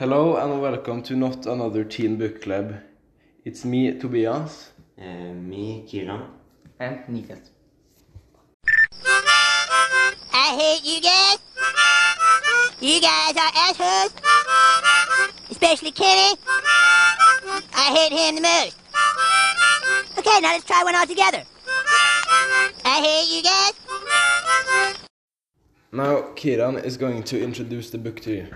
Hello and welcome to not another teen book club. It's me, Tobias. Uh, me, Kieran. And Nikas. I hate you guys. You guys are assholes. Especially Kenny. I hate him the most. Okay, now let's try one all together. I hate you guys. Now, Kiran is going to introduce the book to you.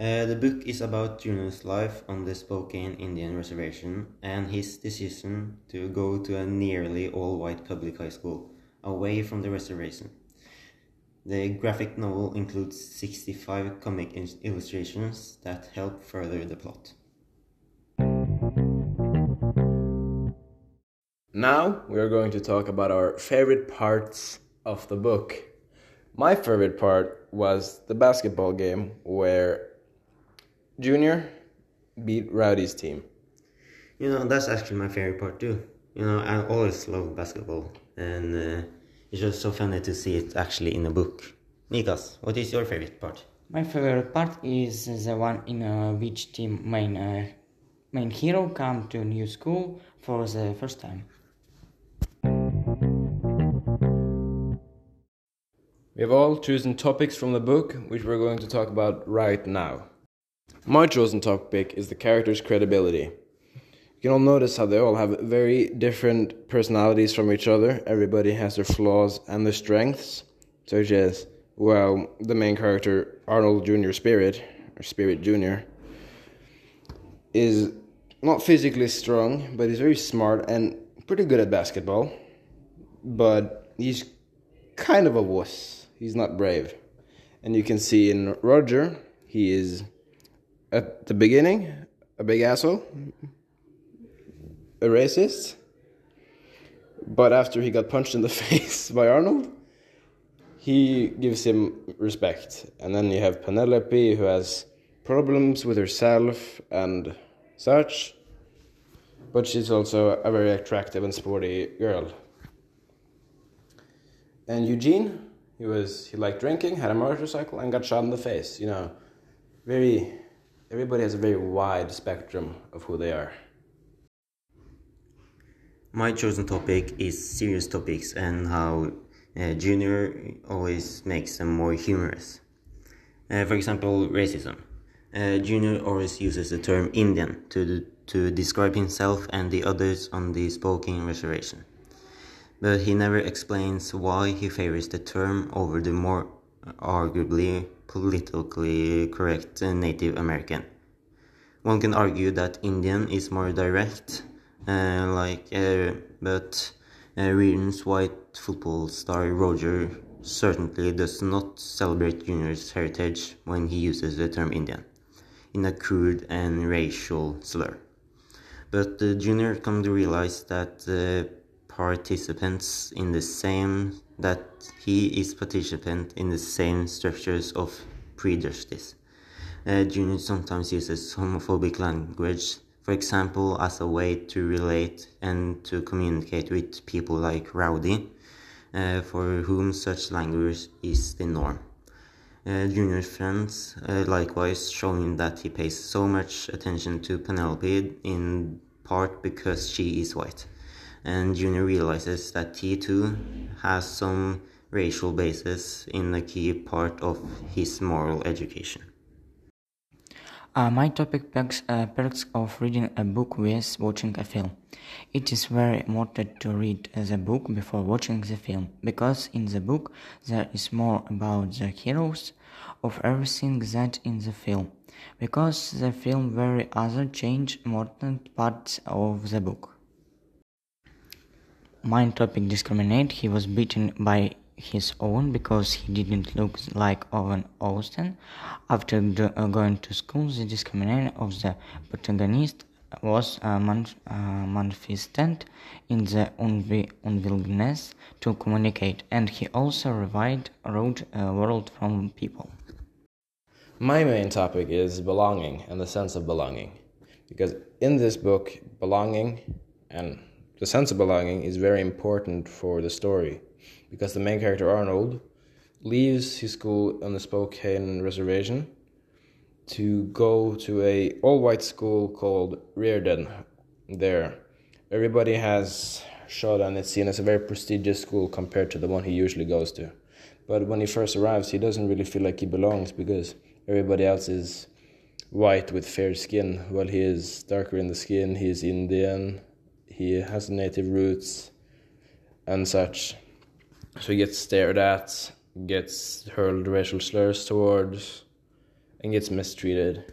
Uh, the book is about Junior's life on the Spokane Indian Reservation and his decision to go to a nearly all white public high school away from the reservation. The graphic novel includes 65 comic illustrations that help further the plot. Now we are going to talk about our favorite parts of the book. My favorite part was the basketball game where Junior beat Rowdy's team. You know, that's actually my favorite part too. You know, I always love basketball, and uh, it's just so funny to see it actually in a book. Nikas, what is your favorite part? My favorite part is the one in uh, which team main uh, main hero come to new school for the first time. We have all chosen topics from the book, which we're going to talk about right now. My chosen topic is the character's credibility. You can all notice how they all have very different personalities from each other. Everybody has their flaws and their strengths, such as, well, the main character, Arnold Jr. Spirit, or Spirit Jr., is not physically strong, but he's very smart and pretty good at basketball. But he's kind of a wuss. He's not brave. And you can see in Roger, he is at the beginning, a big asshole, a racist. But after he got punched in the face by Arnold, he gives him respect. And then you have Penelope, who has problems with herself and such. But she's also a very attractive and sporty girl. And Eugene, he was he liked drinking, had a motorcycle, and got shot in the face. You know, very everybody has a very wide spectrum of who they are. My chosen topic is serious topics and how uh, Junior always makes them more humorous. Uh, for example, racism. Uh, Junior always uses the term Indian to, to describe himself and the others on the Spokane reservation. But he never explains why he favors the term over the more arguably politically correct Native American. One can argue that Indian is more direct, uh, like, uh, but uh, white football star Roger certainly does not celebrate Junior's heritage when he uses the term Indian in a crude and racial slur. But the Junior come to realize that the participants in the same that he is participant in the same structures of prejudice. Uh, Junior sometimes uses homophobic language, for example, as a way to relate and to communicate with people like Rowdy, uh, for whom such language is the norm. Uh, Junior's friends uh, likewise showing that he pays so much attention to Penelope in part because she is white and Junior realizes that T2 has some racial basis in a key part of his moral education. Uh, my topic perks, uh, perks of reading a book with watching a film. It is very important to read the book before watching the film because in the book there is more about the heroes of everything that in the film because the film very other change important parts of the book. Main topic discriminate. He was beaten by his own because he didn't look like Owen Austin. After uh, going to school, the discrimination of the protagonist was uh, manif- uh, manifested in the unwi- unwillingness to communicate, and he also revived wrote a world from people. My main topic is belonging and the sense of belonging, because in this book, belonging and the sense of belonging is very important for the story because the main character Arnold leaves his school on the Spokane reservation to go to a all-white school called Reardan. There, everybody has shot and it's seen as a very prestigious school compared to the one he usually goes to. But when he first arrives, he doesn't really feel like he belongs because everybody else is white with fair skin, while he is darker in the skin. He is Indian. He has native roots and such. So he gets stared at, gets hurled racial slurs towards, and gets mistreated.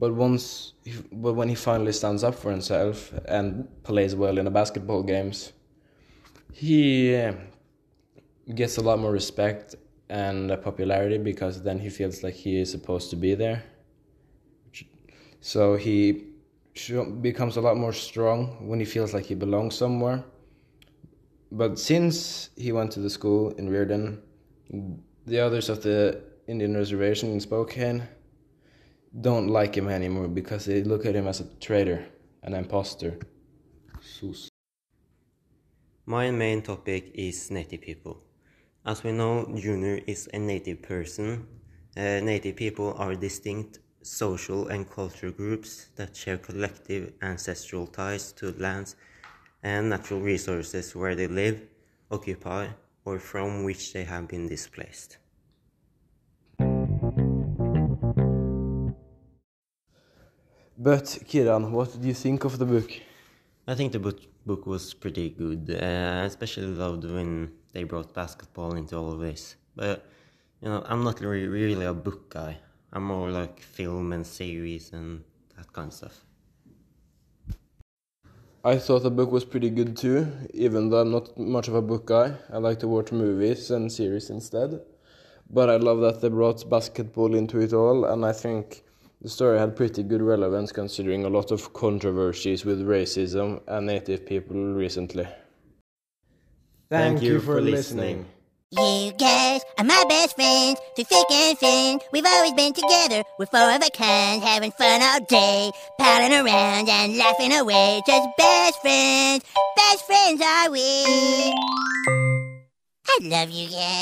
But once, but when he finally stands up for himself and plays well in the basketball games, he uh, gets a lot more respect and popularity because then he feels like he is supposed to be there. So he becomes a lot more strong when he feels like he belongs somewhere but since he went to the school in Reardan, the others of the Indian reservation in Spokane don't like him anymore because they look at him as a traitor, an impostor. Sus. My main topic is native people. As we know, Junior is a native person. Uh, native people are distinct social and cultural groups that share collective ancestral ties to lands and natural resources where they live, occupy, or from which they have been displaced. But Kiran, what did you think of the book? I think the book, book was pretty good. Uh, especially loved when they brought basketball into all of this. But you know, I'm not really, really a book guy. I'm more like film and series and that kind of stuff. I thought the book was pretty good too, even though I'm not much of a book guy. I like to watch movies and series instead. But I love that they brought basketball into it all, and I think the story had pretty good relevance considering a lot of controversies with racism and native people recently. Thank, Thank you, for listening. listening. You guys are my best friends, through thick and thin. We've always been together, we're four of a kind, having fun all day, palling around and laughing away. Just best friends, best friends are we. I love you guys.